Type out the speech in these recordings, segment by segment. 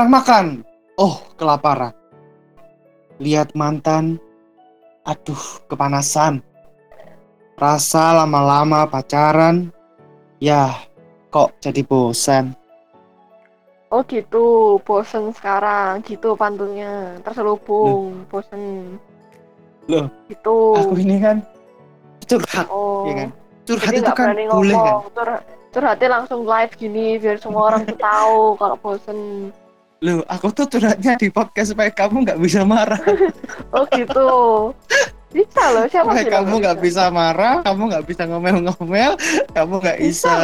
jarang makan. Oh, kelaparan. Lihat mantan. Aduh, kepanasan. Rasa lama-lama pacaran. Ya, kok jadi bosan. Oh gitu, bosen sekarang, gitu pantunnya, terselubung, bosen. Loh, Gitu. Aku ini kan curhat, oh, ya kan? Curhat jadi itu kan boleh kan? ngomong, Cur- curhatnya langsung live gini, biar semua orang tuh tahu kalau bosen. Loh, aku tuh curhatnya di podcast supaya kamu nggak bisa marah. Oh gitu. Bisa loh, siapa supaya kamu nggak bisa marah, kamu nggak bisa ngomel-ngomel, kamu nggak Bisa bisa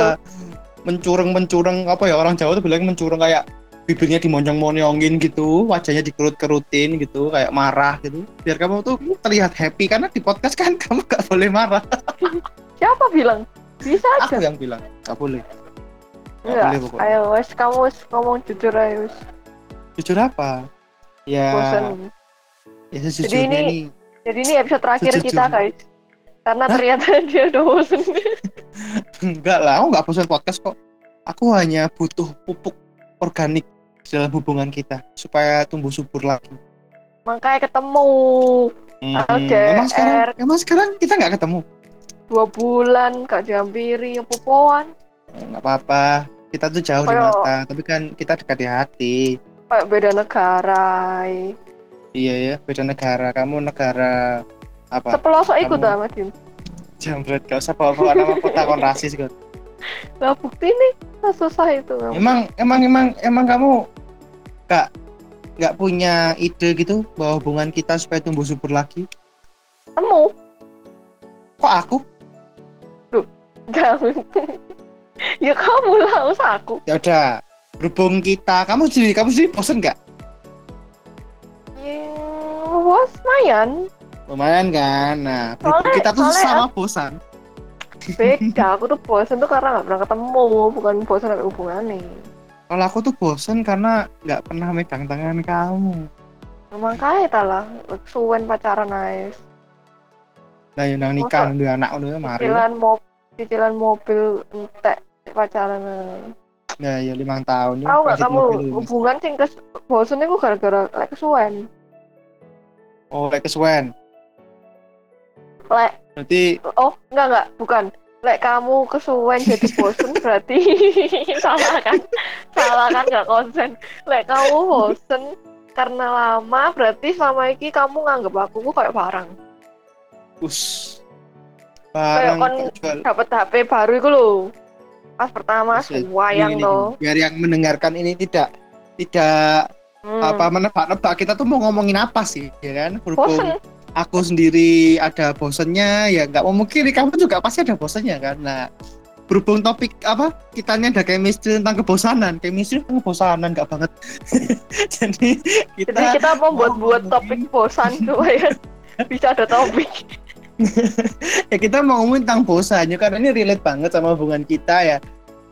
mencurang-mencurang apa ya orang Jawa tuh bilang mencurang kayak bibirnya dimonjong-monjongin gitu, wajahnya dikerut-kerutin gitu, kayak marah gitu. Biar kamu tuh terlihat happy karena di podcast kan kamu nggak boleh marah. Siapa bilang? Bisa Aku aja. yang bilang nggak boleh. Nggak Enggak. boleh pokoknya. Ayo, wes kamu wes ngomong jujur ayo. wes. Jujur apa? Ya, ya sejujurnya ini- nih Jadi ini episode terakhir kita, Sejujurnya. guys. Karena Hah? ternyata dia udah bosen. Enggak lah, aku nggak bosan podcast kok. Aku hanya butuh pupuk organik dalam hubungan kita supaya tumbuh subur lagi. Makanya ketemu Hmm, LDR. emang sekarang, emang sekarang kita nggak ketemu. dua bulan, gak dihampiri, popoan. Nggak apa-apa. Kita tuh jauh di Kayak- mata, tapi kan kita dekat di hati. Kayak beda negara. eh. Iya ya, beda negara. Kamu negara apa? Sepelosok ikut Kamu- lah, Mas Dim. Jambret, gak usah bawa-bawa nama kota kon rasis kok. Lah bukti nih, susah itu. Emang, emang, emang, emang kamu nggak nggak punya ide gitu bahwa hubungan kita supaya tumbuh subur lagi? Temu. Kok aku? Jangan. ya kamu lah, usah aku. ya udah berhubung kita kamu sendiri kamu sendiri bosen nggak Ya, was lumayan. lumayan kan nah Soalnya- kita tuh soalnya sama bosan Beda, aku tuh bosen tuh karena gak pernah ketemu, bukan bosen ada hubungannya. kalau aku tuh bosen karena nggak pernah megang tangan kamu Makanya ta lah, suwen pacaran guys. nah yang nikah dua anak udah mari Cicilan mobil, cicilan mobil entek pacaran. Eh. ya ya lima tahun Tahu gak kredit kamu hubungan sing kes bosen itu gara-gara lek kesuwen. oh kayak kesuwen Lek berarti oh enggak enggak bukan. Lek kamu kesuwen jadi bosen berarti salah kan? Salah kan gak konsen. Lek kamu bosen karena lama berarti selama ini kamu nganggep aku ku kayak barang. us Kayak kon dapat HP baru itu loh. Pas pertama ya, wayang loh. biar yang mendengarkan ini tidak tidak Hmm. apa menebak-nebak kita tuh mau ngomongin apa sih ya kan berhubung Bosen. aku sendiri ada bosennya ya nggak memungkiri kamu juga pasti ada bosennya kan nah berhubung topik apa kitanya ada chemistry tentang kebosanan chemistry tentang kebosanan nggak banget jadi kita Jadi kita mau topik bosan supaya bisa ada topik. ya kita mau ngomongin tentang bosan ya karena ini relate banget sama hubungan kita ya.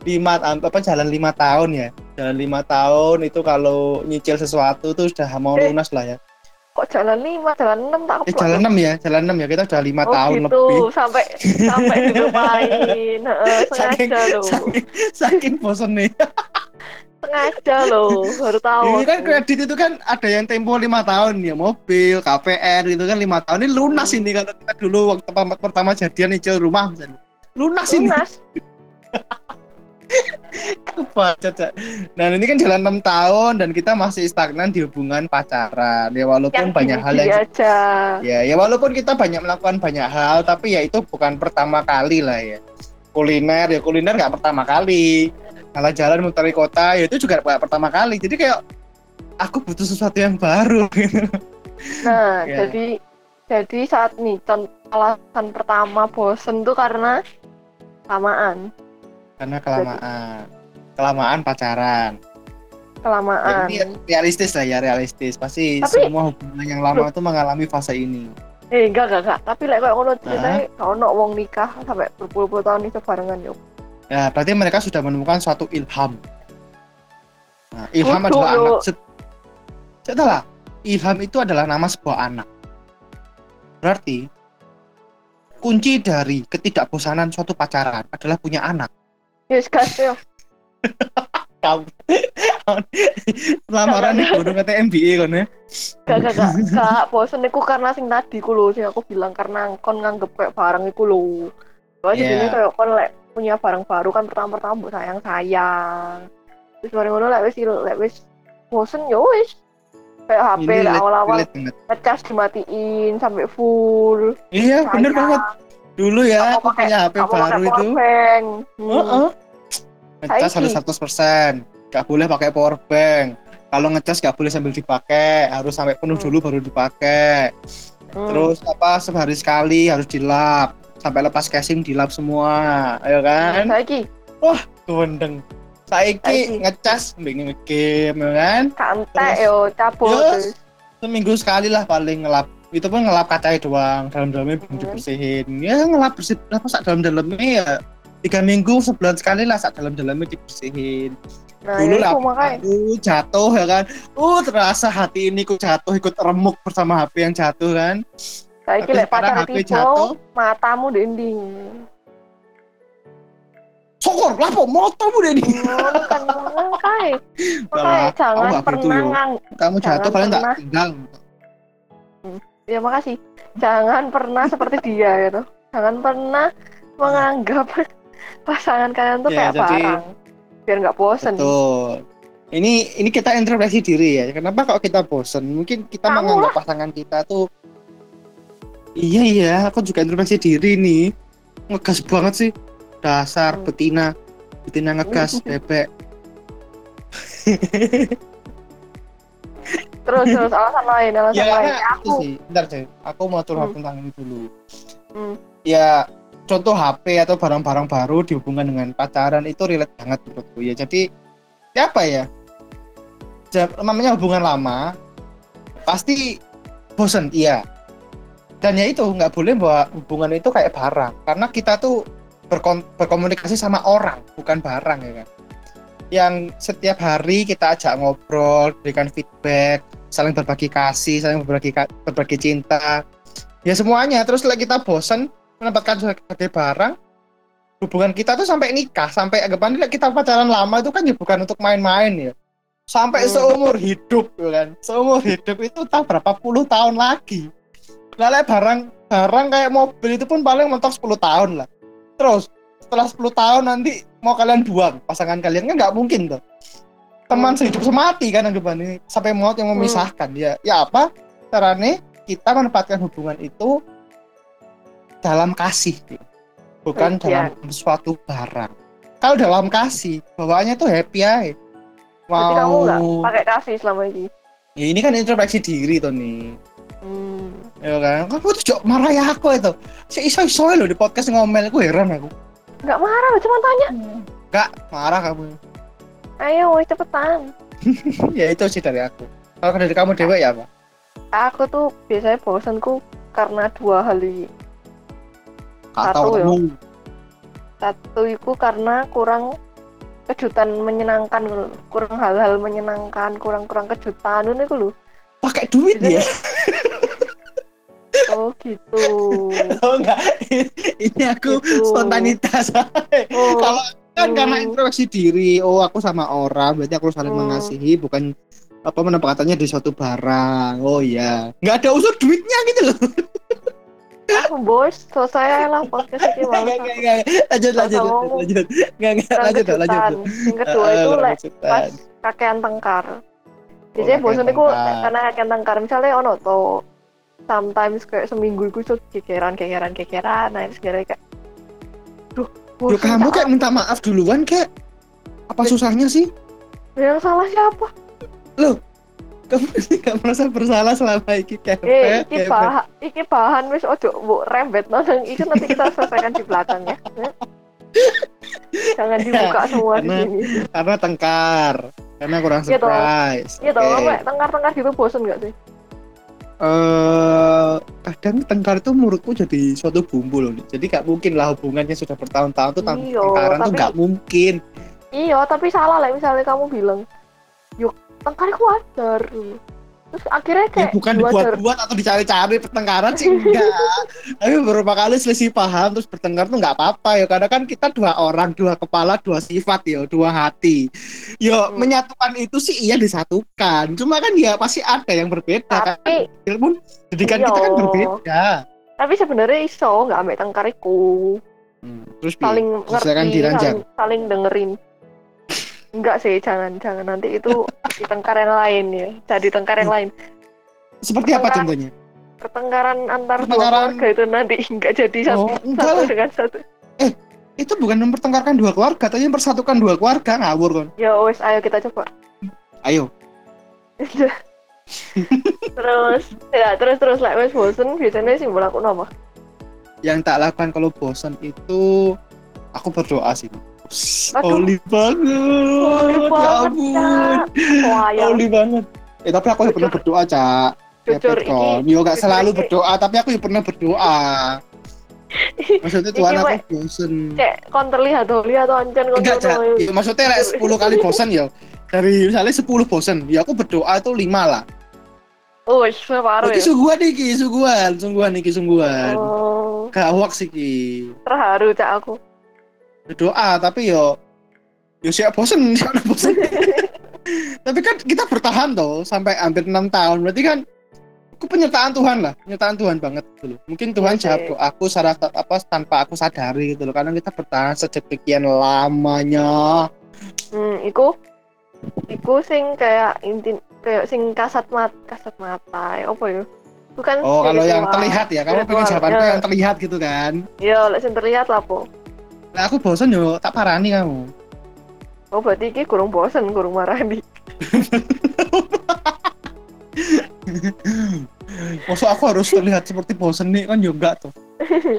Lima apa jalan lima tahun ya. Jalan lima tahun itu kalau nyicil sesuatu tuh sudah mau Eh. lunas lah ya. Kok jalan lima, jalan enam tak eh jalan enam ya jalan enam ya. Kita udah lima Oh tahun gitu, lebih. Sampai sampai dilupain. Heeh, saking saking, saking bosen nih Sengaja loh, baru tahu. ini kan kredit itu kan ada yang tempo lima tahun ya mobil KPR itu kan lima tahun ini lunas Hmm. ini kalau kita dulu waktu pertama, jadian nyicil rumah misalnya lunas ini Lunas. Kebaca. Nah ini kan jalan enam tahun dan kita masih stagnan di hubungan pacaran ya walaupun Yang banyak hal yang aja. ya ya walaupun kita banyak melakukan banyak hal tapi ya itu bukan pertama kali lah ya kuliner ya kuliner nggak pertama kali jalan-jalan muteri kota ya itu juga pertama kali. Jadi kayak aku butuh sesuatu yang baru. Nah, Ya. jadi jadi saat nih contoh alasan pertama bosen tuh karena kelamaan, karena kelamaan. Kelamaan pacaran. Ya, kelamaan. ini realistis lah ya realistis. Pasti Tapi- semua hubungan yang lama itu mengalami fase ini. Eh enggak enggak enggak, tapi lek kayak ngono ceritanya kalau ono wong nikah sampai berpuluh-puluh tahun itu barengan yuk. Ya, berarti mereka sudah menemukan suatu ilham. Nah, ilham Kudu, adalah anak. Set- Setelah ilham itu adalah nama sebuah anak. Berarti kunci dari ketidakbosanan suatu pacaran adalah punya anak. Yes yo. Kamu lamaran nih bodoh kata MBA kan ya. Gak, gak, gak, gak, bosen iku karena sing tadi ku lho, sing aku bilang karena kon nganggep kayak barang iku lho. Soalnya Iya. jadi kayak kon lek punya barang baru kan pertama-pertama mbok sayang-sayang. Terus bareng ngono lek wis lek wis bosen ya wis. Kayak HP awal-awal ngecas dimatiin sampai full. Iya bener Sayang. banget. Dulu ya aku pakai- punya HP baru itu. powerbank. Hmm. Heeh. Ngecas Saiki. harus 100%. Gak boleh pakai power bank. Kalau ngecas gak boleh sambil dipakai, harus sampai penuh Hmm. dulu baru dipakai. Hmm. Terus apa sehari sekali harus dilap sampai lepas casing dilap semua, ayo kan? Saiki Tuwendeng. Saiki Saiki. ngecas mbek ngegame ya kan? Terus- yo cabut. Yes. Seminggu sekali lah paling ngelap. Itu pun ngelap kacanya doang, dalam-dalamnya belum Hmm. dibersihin. Ya ngelap bersih apa sak dalam-dalamnya ya tiga minggu sebulan sekali lah sak dalam-dalamnya dibersihin. Nah, Dulu ya lah iku makanya. aku jatuh ya kan. Uh terasa hati ini ku jatuh ikut remuk bersama HP yang jatuh kan. Lek sekarang pacar jatuh. matamu dinding. Sokor, lapo motomu kan makanya. Lah, Makanya jangan pernah ngang Kamu jatuh paling tak tinggal. ya makasih. Jangan pernah seperti dia gitu. Jangan pernah menganggap pasangan kalian tuh Ya, kayak jadi- barang. Biar nggak bosen. Betul. Ini ini kita introspeksi diri ya. Kenapa kok kita bosen? Mungkin kita Kamu menganggap pasangan kita tuh Iya iya, aku juga introspeksi diri nih. Ngegas banget sih. Dasar Hmm. betina. Betina ngegas bebek. Terus terus alasan lain, alasan ya lain. itu Aku sih. Bentar deh. Aku mau curhat Hmm. tentang ini dulu. Hmm. Ya contoh HP atau barang-barang baru dihubungkan dengan pacaran itu relate banget menurutku ya. Jadi ya apa ya? Namanya hubungan lama pasti bosen iya. Dan ya itu nggak boleh bahwa hubungan itu kayak barang karena kita tuh berkon- berkomunikasi sama orang bukan barang ya kan. Yang setiap hari kita ajak ngobrol, berikan feedback, saling berbagi kasih, saling berbagi ka- berbagi cinta. Ya semuanya. Terus kalau kita bosen menempatkan sebagai barang, hubungan kita tuh sampai nikah, sampai anggapannya kita pacaran lama itu kan ya bukan untuk main-main ya. Sampai Hmm. seumur hidup ya kan. Seumur hidup itu tahu berapa puluh tahun lagi. Lah lek barang barang kayak mobil itu pun paling mentok 10 tahun lah. Terus setelah 10 tahun nanti mau kalian buang pasangan kalian kan nggak mungkin tuh. Teman Hmm. sehidup semati kan anggapannya sampai maut yang memisahkan. Ya ya apa? Caranya kita menempatkan hubungan itu dalam kasih gitu. bukan Iya. dalam suatu barang. Kalau dalam kasih, bawaannya tuh happy aja. Berarti kamu nggak Mau pakai kasih selama ini. ya ini kan introspeksi diri tuh nih. Hmm. Ya kan? Kamu tuh jok marah ya aku itu. Si iso iso loh di podcast ngomel aku heran aku. Nggak marah, cuma tanya. Enggak, marah kamu. Ayo, woi, cepetan. ya itu sih dari aku. Kalau dari kamu dewa ya apa? Aku tuh biasanya bosanku karena dua hal ini. Gak Satu ya. Satu itu karena kurang kejutan menyenangkan kurang hal-hal menyenangkan kurang-kurang kejutan itu lho Pakai duit Jadi- ya? oh gitu Oh enggak. ini aku Gitu. spontanitas. oh Kalau kan Hmm. karena introspeksi diri oh aku sama orang berarti aku saling Hmm. mengasihi bukan apa penempatannya di suatu barang oh iya nggak ada unsur duitnya gitu loh aku bos selesai lah podcast ini nggak nggak nggak nggak. lanjut lanjut lanjut nggak nggak lanjut lanjut yang kedua itu pas kakean tengkar biasanya kakean bosan tengkar. karena kakean tengkar misalnya ono to sometimes kayak seminggu itu tuh kekeran kekeran kekeran nah itu segala kayak duh Loh, kamu kayak minta maaf duluan kayak apa susahnya sih? Yang salah siapa? Kamu nggak merasa bersalah selama ini kayak Eh, iki bahan, iki bahan wis ojo mbok rembet nang iki nanti kita selesaikan di belakang ya. Jangan dibuka semua di Karena- sini. karena tengkar karena kurang Iya surprise Iya kayak tengkar-tengkar gitu bosen gak sih? Eh kadang tengkar itu menurutku jadi suatu bumbu loh. Jadi gak mungkin lah hubungannya sudah bertahun-tahun tuh tengkaran tuh gak mungkin. Iya, tapi salah lah misalnya kamu bilang, yuk tengkar itu wajar. Terus akhirnya ya kayak bukan dua jar- dibuat-buat atau dicari-cari pertengkaran sih enggak. Tapi beberapa kali selisih paham terus bertengkar tuh nggak apa-apa. Ya karena kan kita dua orang dua kepala dua sifat ya dua hati. Yo Hmm. menyatukan itu sih iya disatukan. Cuma kan ya pasti ada yang berbeda kan. Tapi pun pendidikan Iya. kita kan berbeda. Tapi sebenarnya iso nggak ambek tengkariku Hmm, terus saling Silakan ngerti saling, saling dengerin enggak sih jangan jangan. Nanti itu di tengkar yang lain ya. Jadi tengkar yang lain. Seperti apa contohnya? Pertengkaran antar dua Pertengkaran- keluarga itu nanti enggak jadi satu, oh enggak satu lah. dengan satu. Itu bukan mempertengkarkan dua keluarga tapi mempersatukan dua keluarga. Ngawur kan ya wes ayo kita coba. Ayo. Terus ya terus terus. Like wes bosen biasanya sih melakukan apa yang tak lakukan kalau bosan itu aku berdoa sih. Oli banget. Oli ya banget, wayang Oli banget. Eh tapi aku ya pernah berdoa cak. Jujur kon. iki Yo gak selalu iki. berdoa tapi aku ya pernah berdoa. Maksudnya Tuhan Iki, aku bosen. cek kon terlihat lihat tuh ancen kon enggak cak. Ya, maksudnya like, 10 kali bosan ya dari misalnya 10 bosan ya aku berdoa itu 5 lah. Oh separuh Iki ya. sungguhan iki sungguhan sungguhan iki sungguhan. Oh. Gak hoax iki. Terharu cak aku berdoa tapi yo yo siap bosen siap bosen. Tapi kan kita bertahan toh sampai hampir enam tahun. Berarti kan aku penyertaan Tuhan lah penyertaan Tuhan banget gitu loh. Mungkin Tuhan Iya jawab doaku secara apa tanpa aku sadari gitu loh. Karena kita bertahan sedemikian lamanya. Hmm iku iku sing kayak inti kayak sing kasat mat kasat mata ya apa ya? Bukan oh kalau yang terlihat ya kamu pengen Spiritual, jawabanku ya. yang terlihat gitu kan? Ya lek sing terlihat lah po nah aku bosen yo tak parani kamu. Oh berarti iki kurang bosen kurang marani. Maksud aku harus terlihat seperti bosen nih kan juga tuh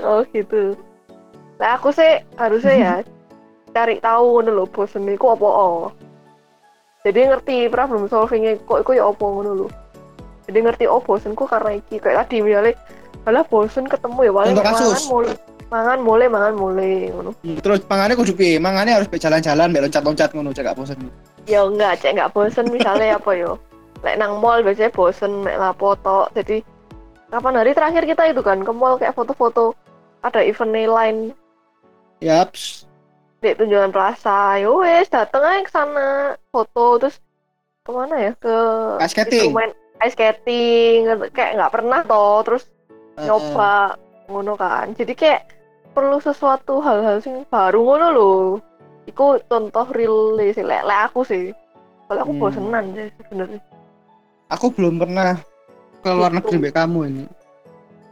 oh gitu. Lah aku sih harusnya ya cari tahu ngono lho bosen iku apa oh jadi ngerti problem solvingnya kok iku ya apa ngono lho. Jadi ngerti oh bosenku karena iki. Kayak tadi misalnya malah bosen ketemu ya paling kasus. mulai mangan mulai mangan mulai ngono. Terus mangannya kudu piye? Mangannya harus be jalan-jalan be loncat-loncat ngono cek gak bosen. Ya enggak cek enggak bosen. Misalnya apa yo? Lek nang mall biasanya bosen mek lapo tok jadi kapan hari terakhir kita itu kan ke mall kayak foto-foto. Ada event lain. Yaps. di tunjungan plaza yo wes dateng aja ke sana. Foto terus ke mana ya? Ke Ice skating. main ice skating. Kayak nggak pernah toh terus nyoba ngono kan. Jadi kayak perlu sesuatu hal-hal sing baru ngono lho iku contoh real sih lek lek aku sih kalau aku Hmm. bosenan sih sebenarnya Aku belum pernah ke luar Gitu. negeri mbak kamu ini.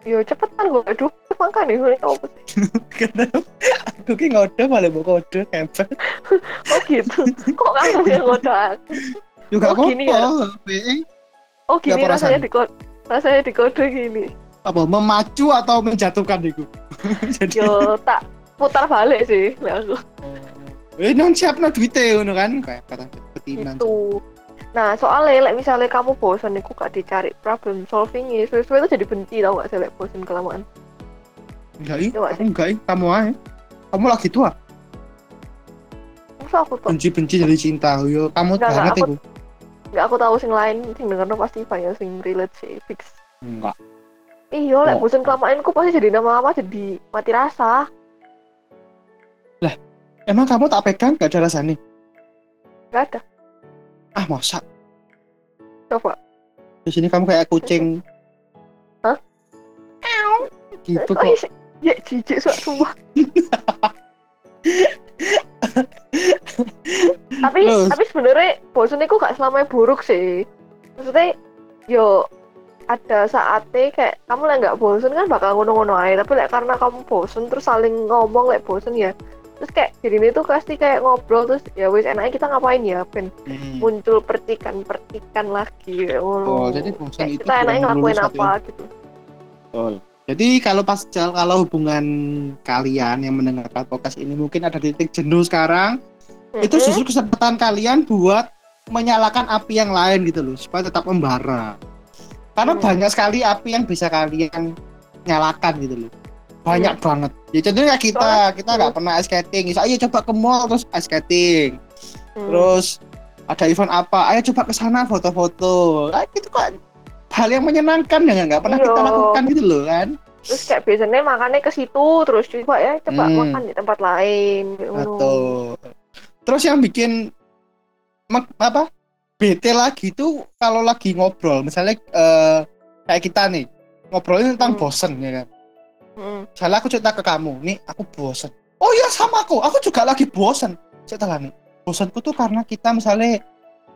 yo cepetan gue aduh makan nih ini apa sih Kenapa? Aku ki ngode malah mau kode kempet. oh gitu kok kamu yang ngodak Juga Oh, gini ya? oh gini rasanya di kode rasanya di kode gini apa memacu atau menjatuhkan itu? Jadi yo tak putar balik sih lek aku Eh, non siap no duitnya ngono kan kayak kata petinan. itu nah soalnya like, misalnya kamu bosan aku gak dicari problem solving ya sesuai itu jadi benci tau gak sih like, bosan kelamaan Enggak aku enggak ih, kamu aja. Kamu lagi tua, masa aku benci-benci jadi cinta. Yo, kamu Enggak, banget enggak, aku- itu. nggak aku tahu sing lain sing denger pasti banyak sing relate sih fix Enggak. Iya like, Oh. bosan kelamaan aku pasti jadi lama-lama jadi mati rasa Emang kamu tak pegang gak ada rasanya? gak ada Ah, masa? coba Di sini kamu kayak kucing. Hah? Gitu kok. ya jijik suat semua tapi tapi sebenarnya bosan itu gak selamanya buruk sih maksudnya yo ada saatnya kayak kamu lah nggak bosan kan bakal ngono-ngono aja tapi like, karena kamu bosan terus saling ngomong like bosan ya terus kayak jadi ini tuh pasti kayak ngobrol terus ya wis enaknya kita ngapain ya ben Hmm. muncul percikan-percikan lagi ngono Oh, jadi Kayak itu kita enaknya ngelakuin apa gitu Betul. Jadi kalau pas kalau hubungan kalian yang mendengarkan podcast ini mungkin ada titik jenuh sekarang, itu Mm-mm. justru kesempatan kalian buat menyalakan api yang lain gitu loh supaya tetap membara. Karena Hmm. banyak sekali api yang bisa kalian nyalakan gitu loh. Banyak banget. Ya contohnya kayak kita, kita nggak pernah ice skating. Misal, ayo coba ke mall terus ice skating. Hmm. Terus ada event apa? Ayo coba ke sana foto-foto. Nah, itu kan hal yang menyenangkan yang nggak pernah kita Iya. lakukan gitu loh kan terus kayak biasanya makannya ke situ terus coba ya coba Hmm. makan di tempat lain kayak ngono. Betul. Terus yang bikin apa? Bete lagi tuh kalau lagi ngobrol, misalnya eh, kayak kita nih ngobrolin tentang Hmm. bosen ya kan. Mm. Misalnya aku cerita ke kamu, nih aku bosen. Oh iya sama aku, aku juga lagi bosen. Setelah nih, bosenku tuh karena kita misalnya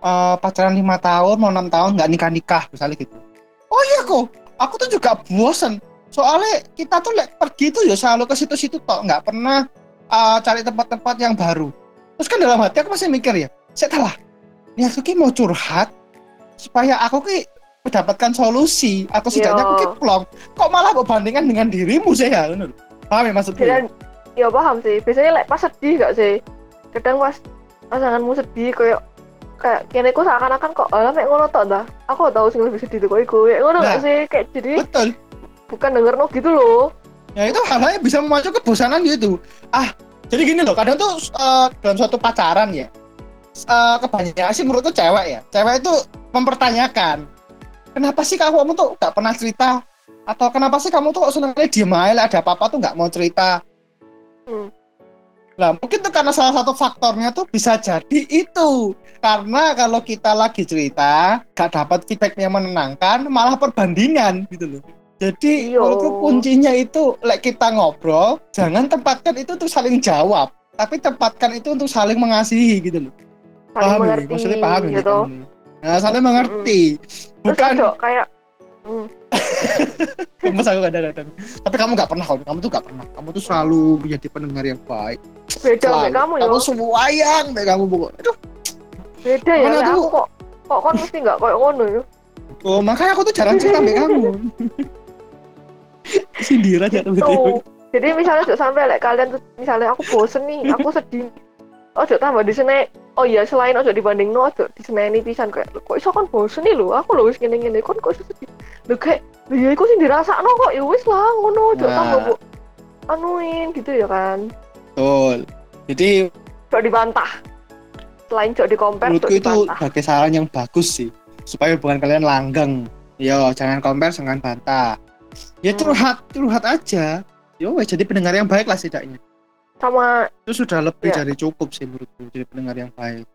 eh, pacaran lima tahun, mau enam tahun nggak nikah nikah misalnya gitu. Oh iya kok, aku tuh juga bosen. Soalnya kita tuh lek pergi tuh ya selalu ke situ-situ tok, nggak pernah eh, cari tempat-tempat yang baru. Terus kan dalam hati aku masih mikir ya, setelah ini aku ki mau curhat supaya aku ki mendapatkan solusi atau setidaknya aku ki plong. Kok malah berbandingan dengan dirimu sih ya? ngono. Paham ya maksudku? ya? Dan ya paham sih. Biasanya like pas sedih gak sih? Kadang pas pasanganmu sedih kayak kayak kene ku seakan-akan kok alah mek ngono tok dah. Aku tau sing lebih sedih tuh kok iku. Kayak ngono Nah. gak sih? Kayak jadi Betul. bukan denger no gitu loh. Ya itu hal-hal yang bisa memacu kebosanan gitu. Ah, jadi gini loh, kadang tuh eh, dalam suatu pacaran ya, eh, kebanyakan sih menurutku cewek ya, cewek itu mempertanyakan, kenapa sih kamu tuh gak pernah cerita? Atau kenapa sih kamu tuh senangnya diem aja lah, ada apa-apa tuh gak mau cerita? Hmm. Nah, mungkin tuh karena salah satu faktornya tuh bisa jadi itu. Karena kalau kita lagi cerita, gak dapat feedback yang menenangkan, malah perbandingan gitu loh. Jadi menurutku kuncinya itu, like kita ngobrol, jangan tempatkan itu untuk saling jawab, tapi tempatkan itu untuk saling mengasihi gitu loh. Saling paham ya? mengerti Maksudnya paham ya? gitu. kamu? Nah, saling mengerti. Terus Bukan Cok, kayak gemes aku kadang-kadang. Tapi kamu gak pernah, kamu, kamu tuh gak pernah. Kamu tuh selalu menjadi pendengar yang baik. beda Selalu. kayak kamu ya. Kamu sayang deh kamu pokoknya. Aduh, Beda ya. Kayak tuh? aku kok kok kon mesti gak kayak ngono ya. Oh, makanya aku tuh jarang cerita sama kamu. Sindir aja tuh. Tuh. Jadi misalnya sampai like, kalian tuh misalnya aku bosen nih, aku sedih. Ojo tambah di sini. Oh iya, selain ojo dibanding no, ojo di sini pisan kayak "Loh, kok iso kan bosen nih lho. Aku lho wis ngene-ngene kon kok iso. Lho kayak lho ya iku sing dirasakno kok ya wis lah ngono ojo Nah. tambah bu anuin gitu ya kan. Betul. Jadi Cok dibantah. Selain cok di compare, cok menurutku itu sebagai saran yang bagus sih. Supaya hubungan kalian langgeng. Yo, jangan compare, jangan bantah. Ya Hmm. curhat, curhat aja. Yo, jadi pendengar yang baik lah setidaknya. Sama Itu sudah lebih Ya. dari cukup sih menurutku jadi pendengar yang baik.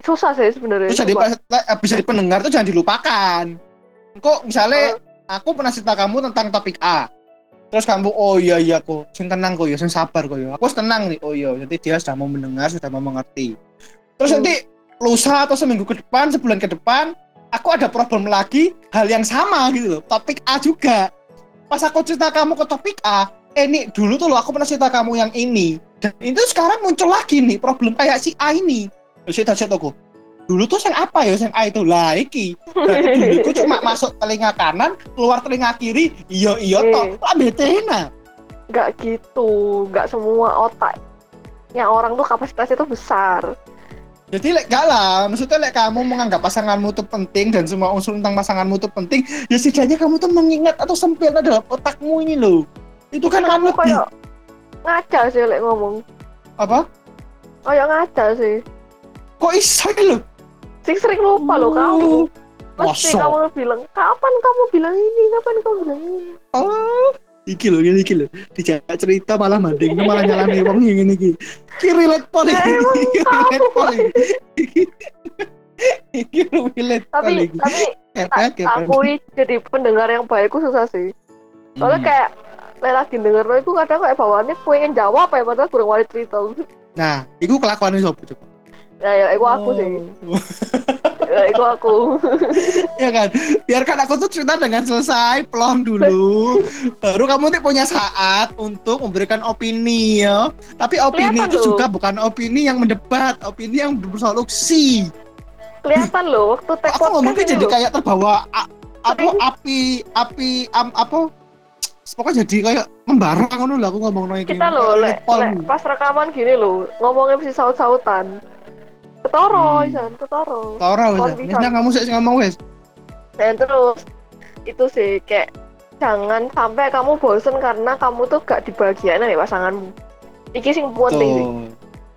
susah sih sebenarnya. Coba. pas- habis jadi pendengar tuh jangan dilupakan. Kok misalnya Oh. aku pernah cerita kamu tentang topik A. Terus kamu oh iya iya kok, sing tenang kok ya, sing sabar kok ya. Aku tenang nih. Oh iya, jadi dia sudah mau mendengar, sudah mau mengerti. Terus Hmm. nanti lusa atau seminggu ke depan, sebulan ke depan, aku ada problem lagi, hal yang sama gitu loh. Topik A juga. Pas aku cerita kamu ke topik A, eh nih dulu tuh loh aku pernah cerita kamu yang ini. Dan itu sekarang muncul lagi nih problem kayak si A ini. Cerita cerita aku. Dulu tuh yang apa ya yang A itu? Lah iki. Berarti dulu itu cuma masuk telinga kanan, keluar telinga kiri. Iya iya Eh. toh. Lah betena. nggak gitu, nggak semua otak. Yang orang tuh kapasitasnya tuh besar. Jadi lek gak lah, maksudnya lek kamu menganggap pasanganmu itu penting dan semua unsur tentang pasanganmu itu penting, ya setidaknya kamu tuh mengingat atau sempil dalam otakmu ini loh. Itu kan kamu kayak ngaca sih lek ngomong. apa? Kayak ngaca sih. Kok iso ini loh? Sing sering lupa loh kamu. Masa? kamu bilang, kapan kamu bilang ini, kapan kamu bilang ini. Oh, iki loh, ini iki loh. Dijak cerita malah manding, malah nyalami wong ngene iki. Iki relate Iki relate poli. Iki relate Tapi, tapi akui jadi pendengar yang baik susah sih. Soalnya Hmm. kayak lek lagi denger lo itu kadang kayak bawaannya pengen jawab ya padahal kurang wali cerita. Nah, iku kelakuan iso coba. Ya ya, itu aku sih. Oh. Ya, itu aku. ya kan biarkan aku tuh cerita dengan selesai plong dulu baru kamu tuh punya saat untuk memberikan opini ya tapi opini Kelihatan itu loh. juga bukan opini yang mendebat opini yang bersolusi Kelihatan loh waktu take aku ngomongnya jadi loh. kayak terbawa apa api api am, apa pokoknya jadi kayak membara ngono lah aku ngomong kayak kita loh lek pas rekaman gini loh ngomongnya mesti saut-sautan. Ketoro Hmm. isan ketoro. Wes Kon wes bisa. nah, kamu sih ngomong wes dan terus itu sih kayak jangan sampai kamu bosen karena kamu tuh gak dibahagiain nih pasanganmu. Iki sing penting sih.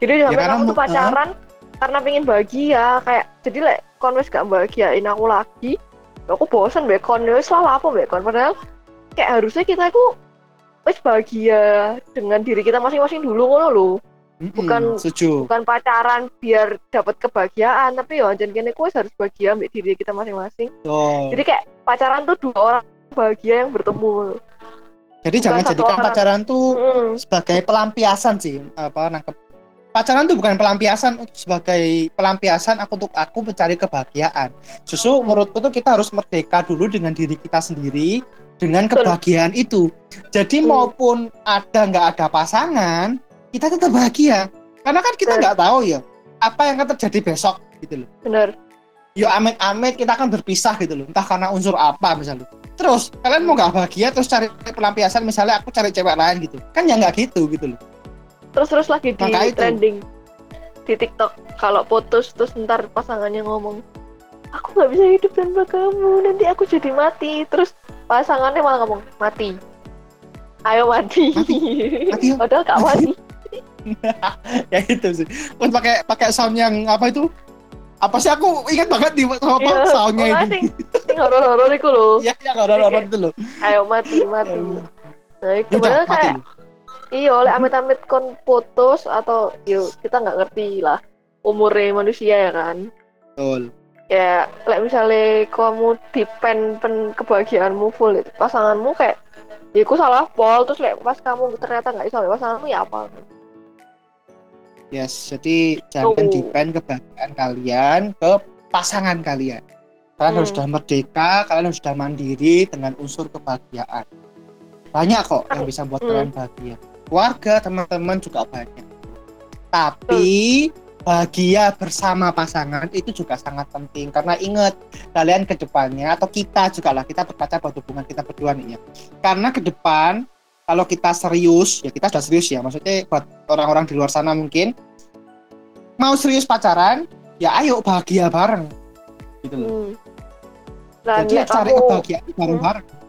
Jadi Ya, sampai karena kamu tuh pacaran karena pengen bahagia kayak jadi lek kon wis gak bahagiain aku lagi aku bosen bekon ya wis lah apa bekon padahal kayak harusnya kita itu wis bahagia dengan diri kita masing-masing dulu ngono lho. Bukan- setuju. bukan pacaran biar dapat kebahagiaan tapi ya jangan kene kuwi harus bahagia ambil diri kita masing-masing. Betul. jadi kayak pacaran tuh dua orang bahagia yang bertemu. Jadi bukan jangan jadikan orang. pacaran tuh Mm, sebagai pelampiasan sih apa nangkep. Pacaran tuh bukan pelampiasan sebagai pelampiasan aku untuk aku mencari kebahagiaan. Justru menurutku tuh kita harus merdeka dulu dengan diri kita sendiri dengan kebahagiaan itu. Jadi Hmm. maupun ada nggak ada pasangan kita tetap bahagia. Karena kan kita nggak tahu ya apa yang akan terjadi besok gitu loh. Bener yo amit-amit kita akan berpisah gitu loh. Entah karena unsur apa misalnya. Terus kalian mau nggak bahagia terus cari pelampiasan misalnya aku cari cewek lain gitu. Kan ya nggak gitu gitu loh. Terus terus lagi di Maka itu. trending di TikTok. Kalau putus terus ntar pasangannya ngomong aku nggak bisa hidup tanpa kamu. Nanti aku jadi mati. Terus pasangannya malah ngomong mati. Ayo mati, Mati? Yuk. padahal gak mati. Ya itu sih. Terus pakai pakai sound yang apa itu? Apa sih aku ingat banget di apa Iya, soundnya itu sing sing horor-horor itu loh. Ya ya nggak ada orang itu loh. Ayo mati mati. Nah itu Ya padahal mati. kayak iya oleh amit-amit kon putus atau yuk kita nggak ngerti lah umurnya manusia ya kan. Betul ya like misalnya kamu depend pen kebahagiaanmu full itu pasanganmu kayak ya aku salah pol terus like, pas kamu ternyata nggak bisa pasanganmu ya apa yes jadi jangan Tuh. depend kebahagiaan kalian ke pasangan kalian kalian harus Hmm. sudah merdeka kalian harus sudah mandiri dengan unsur kebahagiaan banyak kok yang bisa buat Hmm. kalian bahagia keluarga teman-teman juga banyak tapi bahagia bersama pasangan itu juga sangat penting. Karena ingat kalian ke depannya atau kita juga lah kita berkaca pada hubungan kita berdua nih ya. Karena ke depan kalau kita serius ya kita sudah serius ya. Maksudnya buat orang-orang di luar sana mungkin mau serius pacaran ya ayo bahagia bareng. Gitu loh. Hmm. nah jadi cari kebahagiaan bareng-bareng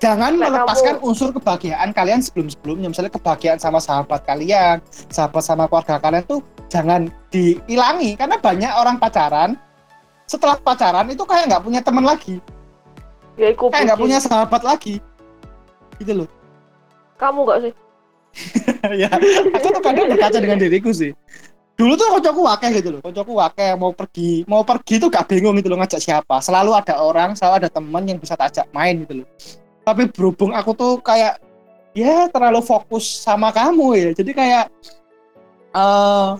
jangan melepaskan unsur kebahagiaan kalian sebelum-sebelumnya. Misalnya kebahagiaan sama sahabat kalian sahabat sama keluarga kalian tuh jangan dihilangi. Karena banyak orang pacaran setelah pacaran itu kayak nggak punya teman lagi. Ya kayak nggak punya sahabat lagi. Gitu loh. Kamu nggak sih? Ya aku tuh kadang berkaca dengan diriku sih. Dulu tuh kocokku wakeh gitu loh kocokku wakeh mau pergi mau pergi tuh gak bingung gitu loh ngajak siapa. Selalu ada orang selalu ada teman yang bisa tajak main gitu loh tapi berhubung aku tuh kayak ya terlalu fokus sama kamu ya. Jadi kayak eh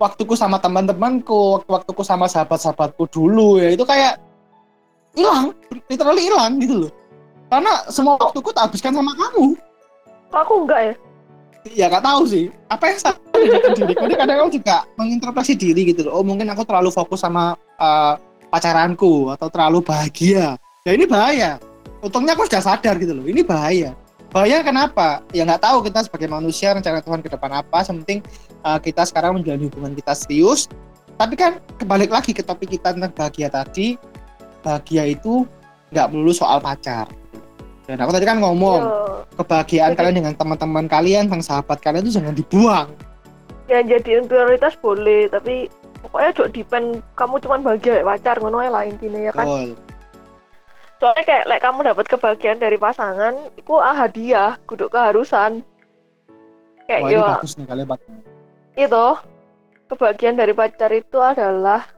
waktuku sama teman-temanku waktu waktuku sama sahabat-sahabatku dulu ya itu kayak hilang literally hilang gitu loh. Karena semua waktuku tak habiskan sama kamu. Aku enggak ya? Ya nggak tahu sih. Apa yang salah dengan diriku ini kadang aku juga menginterpretasi diri gitu loh. Oh mungkin aku terlalu fokus sama uh, pacaranku atau terlalu bahagia. Ya ini bahaya untungnya aku sudah sadar gitu loh. Ini bahaya. Bahaya kenapa? Ya nggak tahu kita sebagai manusia rencana Tuhan ke depan apa. Penting uh, kita sekarang menjalani hubungan kita serius. Tapi kan kebalik lagi ke topik kita tentang bahagia tadi bahagia itu nggak melulu soal pacar. Dan aku tadi kan ngomong Ya, kebahagiaan Jadi- kalian dengan teman-teman kalian, tentang sahabat kalian itu jangan dibuang. yang jadiin prioritas boleh tapi pokoknya jok depend kamu cuma bahagia pacar ngono ae lah intinya ya kan? Betul. Soalnya kayak like, kamu dapat kebahagiaan dari pasangan itu ah hadiah kudu keharusan kayak Wah, yo bagus nih itu kebahagiaan dari pacar itu adalah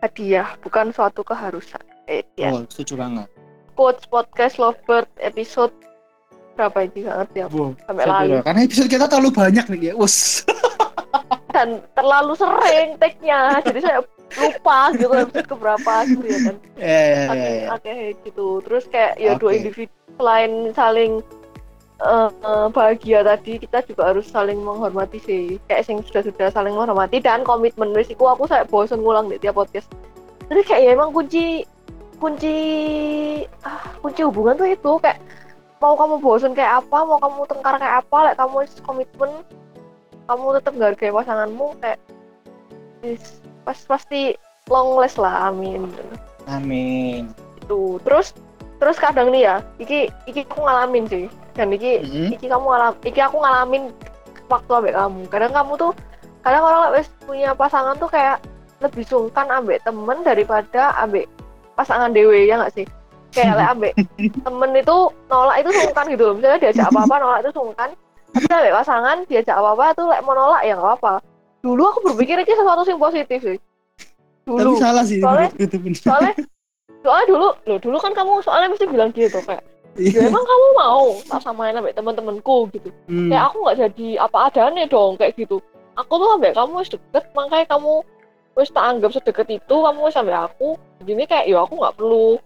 hadiah bukan suatu keharusan eh, ya Betul, setuju banget. quotes podcast lovebird episode berapa ini nggak ngerti aku Wow, sampai lalu. Karena episode kita terlalu banyak nih ya. Us. dan terlalu sering tag-nya jadi saya lupa gitu episode keberapa gitu ya kan. Ya, saking ya. akeh gitu. Terus kayak ya dua Oke. individu selain saling eh, eh, bahagia tadi kita juga harus saling menghormati sih. Kayak sing sudah sudah saling menghormati dan komitmen. Risiko aku saya bosen ngulang di tiap podcast. Jadi kayak ya emang kunci kunci ah, kunci hubungan tuh itu. Kayak mau kamu bosen kayak apa mau kamu tengkar kayak apa like kamu komitmen kamu tetap menghargai pasanganmu kayak is- pas pasti long last lah amin. Amin. itu terus terus kadang nih ya iki iki aku ngalamin sih. Dan iki Mm-mm. iki kamu ngalam iki aku ngalamin waktu ambek kamu. Kadang kamu tuh kadang orang wes punya pasangan tuh kayak lebih sungkan ambek temen daripada ambek pasangan dewe ya nggak sih? Kayak lek ambek temen itu nolak itu sungkan gitu loh. Misalnya diajak apa apa nolak itu sungkan. Tapi ambek pasangan diajak apa apa tuh lek mau nolak ya nggak apa dulu aku berpikir ini sesuatu yang positif sih Tapi dulu salah sih Soalnya- menurutku itu bener. soalnya soalnya dulu loh dulu kan kamu soalnya mesti bilang gitu kayak ya Iya. emang kamu mau tak samain ambek teman-temanku gitu. Hmm. kayak aku nggak jadi apa adanya dong kayak gitu. Aku tuh sampai kamu wis deket makanya kamu wis tak anggap sedekat itu kamu wis sampai aku jadi kayak ya aku nggak perlu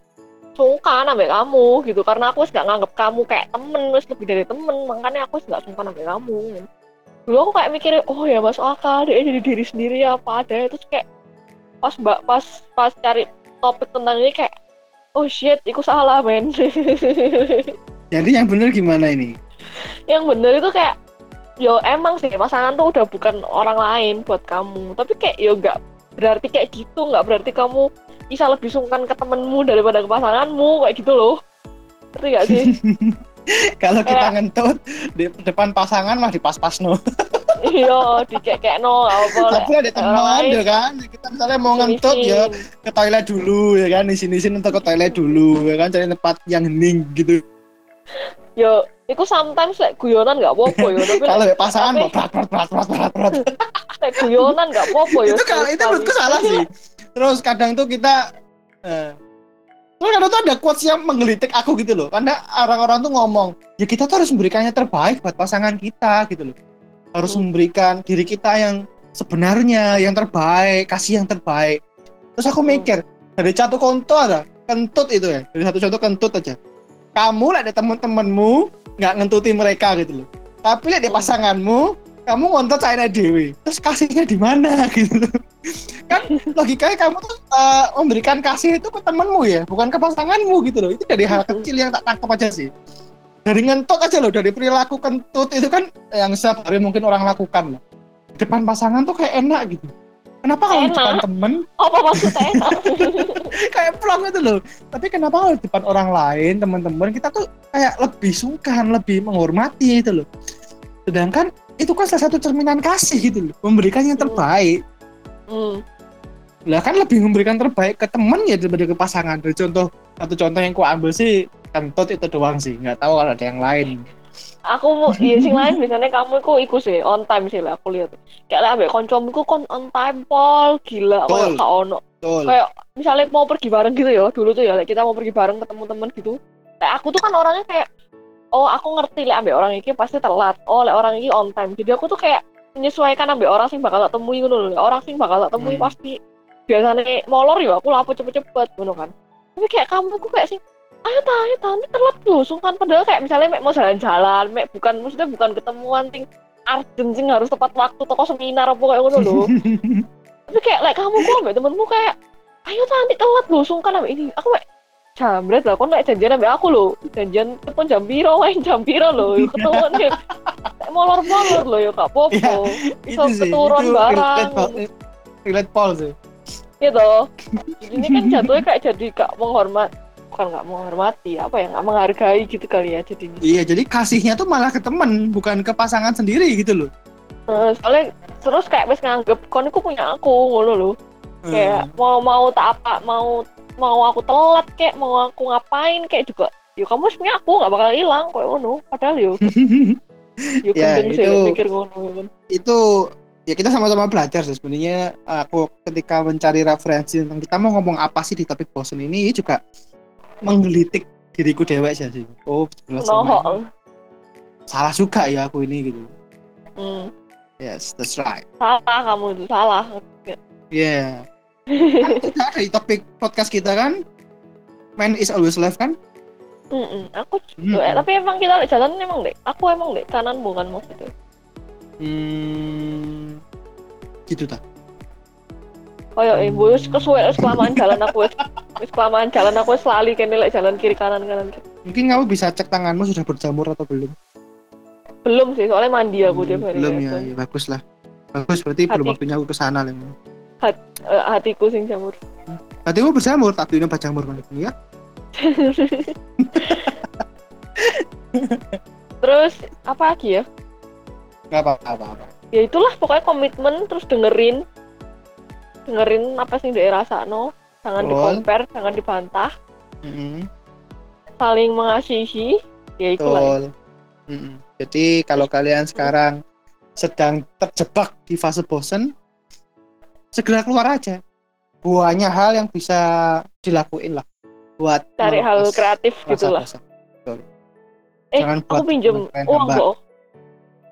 sungkan sampai kamu gitu. Karena aku wis nggak nganggap kamu kayak temen wis lebih dari temen makanya aku wis nggak sungkan sampai kamu dulu aku kayak mikir oh ya masuk akal dia jadi diri sendiri apa ada terus kayak pas mbak pas pas cari topik tentang ini kayak oh shit aku salah men. Jadi yang bener gimana ini? yang bener itu kayak yo emang sih pasangan tuh udah bukan orang lain buat kamu. Tapi kayak yo nggak berarti kayak gitu nggak berarti kamu bisa lebih sungkan ke temenmu daripada ke pasanganmu kayak gitu loh. Ngerti gak sih Kalau kita Kayak- ngentut di depan pasangan mah dipas-pas no. iya di kayak kayak no apa Tapi ada teman ya kan. Kita misalnya mau ngentut ya ke toilet dulu ya kan di sini sini untuk ke toilet dulu ya kan cari tempat yang hening gitu. yo itu sometimes like guyonan nggak apa-apa yo tapi Kalau like, ya pasangan tapi berat berat berat berat berat berat. like guyonan nggak apa-apa yo itu kalau itu menurutku salah sih. Terus kadang tuh kita eh Terus kadang tuh ada quotes yang menggelitik aku gitu loh. Karena orang-orang tuh ngomong, ya kita tuh harus memberikan yang terbaik buat pasangan kita gitu loh. Harus Hmm. memberikan diri kita yang sebenarnya, yang terbaik, kasih yang terbaik. Terus aku Hmm. mikir, dari satu konto ada, kentut itu ya. Dari satu contoh kentut aja. Kamu lihat ada temen-temenmu nggak ngentuti mereka gitu loh. Tapi lihat di Hmm. pasanganmu, kamu ngontot China Dewi. Terus kasihnya di mana gitu. Kan logikanya kamu tuh eh, memberikan kasih itu ke temenmu ya, bukan ke pasanganmu gitu loh. Itu dari hal kecil yang tak tangkap aja sih. Dari ngentot aja loh, dari perilaku kentut itu kan yang setiap hari mungkin orang lakukan. Depan pasangan tuh kayak enak gitu. Kenapa kalau di depan temen apa maksudnya enak kayak plong itu loh. Tapi kenapa kalau di depan orang lain, teman-teman kita tuh kayak lebih sungkan, lebih menghormati itu loh. Sedangkan itu kan salah satu cerminan kasih gitu loh, memberikan yang terbaik. hmm. Lah kan lebih memberikan terbaik ke temen ya daripada ke pasangan. Dari contoh satu contoh yang ku ambil sih kentut itu doang sih, nggak tahu kalau ada yang lain. aku mau iya sing lain biasanya kamu iku iku sih on time sih lah aku lihat. Kayak lah ambek koncomu kon on time pol gila kayak ono. Kayak misalnya mau pergi bareng gitu ya dulu tuh ya like, kita mau pergi bareng ketemu temen gitu. Kayak aku tuh kan orangnya kayak oh aku ngerti lah ambek orang ini pasti telat. Oh lah orang ini on time. Jadi aku tuh kayak menyesuaikan ambek orang sing bakal tak temui gitu loh orang sing bakal tak temui Hmm. pasti biasanya molor ya aku lapo cepet-cepet gitu kan. Tapi kayak kamu aku kayak sih ayo ta ayo ta. Ini telat loh sungkan. Padahal kayak misalnya mek mau jalan-jalan mek bukan maksudnya bukan ketemuan ting urgent sing harus tepat waktu toko seminar apa kayak ngono loh tapi kayak like kamu kok ambek temenmu kayak ayo ta nanti telat loh sungkan ambek ini. Aku kayak jambret lah kon kayak janjian ambek aku loh janjian ketemu jam piro main jam piro loh yuk ketemuan ya kayak molor-molor loh ya kak popo Iya, bisa keturun itu barang relate, Paul. sih. gitu ini kan jatuhnya kayak jadi gak menghormat bukan gak menghormati apa ya gak menghargai gitu kali ya jadinya Iya, jadi kasihnya tuh malah ke temen, bukan ke pasangan sendiri gitu loh. Soalnya terus kayak wis nganggep kon punya aku ngono loh Hmm. kayak mau mau tak apa mau mau aku telat kayak mau aku ngapain kayak juga yo kamu sebenarnya aku nggak bakal hilang kayak ngono. Padahal yo yo Ya, gendeng sih itu- mikir ngono kan. itu ya kita sama-sama belajar sih sebenarnya. Aku ketika mencari referensi tentang kita mau ngomong apa sih di topik bosen ini juga menggelitik diriku dewek sih sih. oh sebenarnya no sama- salah juga ya aku ini gitu. Hmm, yes that's right. Salah kamu itu salah. Yeah kan kita ada di topik podcast kita kan? Man is always left kan? Mm-mm, aku Hmm. eh, tapi emang kita jalan emang dek aku emang dek kanan bukan maksudnya hmm, gitu tak kayak eh wis kesuwe wis kelamaan jalan aku wis wis kelamaan jalan aku wis lali kene lek jalan kiri kanan kanan mungkin kamu bisa cek tanganmu sudah berjamur atau belum? Belum sih soalnya mandi aku Hmm, tiap hari belum kayak ya, gitu. ya bagus lah. Bagus berarti belum Hati- waktunya aku ke sana lah Eh, hatiku sing jamur Tadi mau berjamur, tapi ini berjamur kan ya? terus apa lagi ya Gak apa-apa. ya itulah pokoknya komitmen terus dengerin dengerin apa sih daerah rasa no jangan Betul. di-compare jangan dibantah Mm-mm. saling mengasihi ya itu lah Betul. Mm-mm. Jadi kalau kalian sekarang sedang terjebak di fase bosen, segera keluar aja. Banyak hal yang bisa dilakuin lah buat cari hal kreatif gitu lah eh Jangan aku pinjem uang kok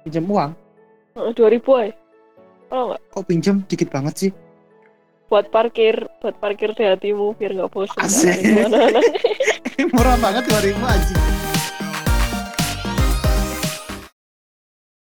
Pinjam uang, dua ribu aja kalau nggak kok pinjam dikit banget sih? buat parkir buat parkir di hatimu biar nggak bosan Asik. Gimana? Murah banget 2000 anjing.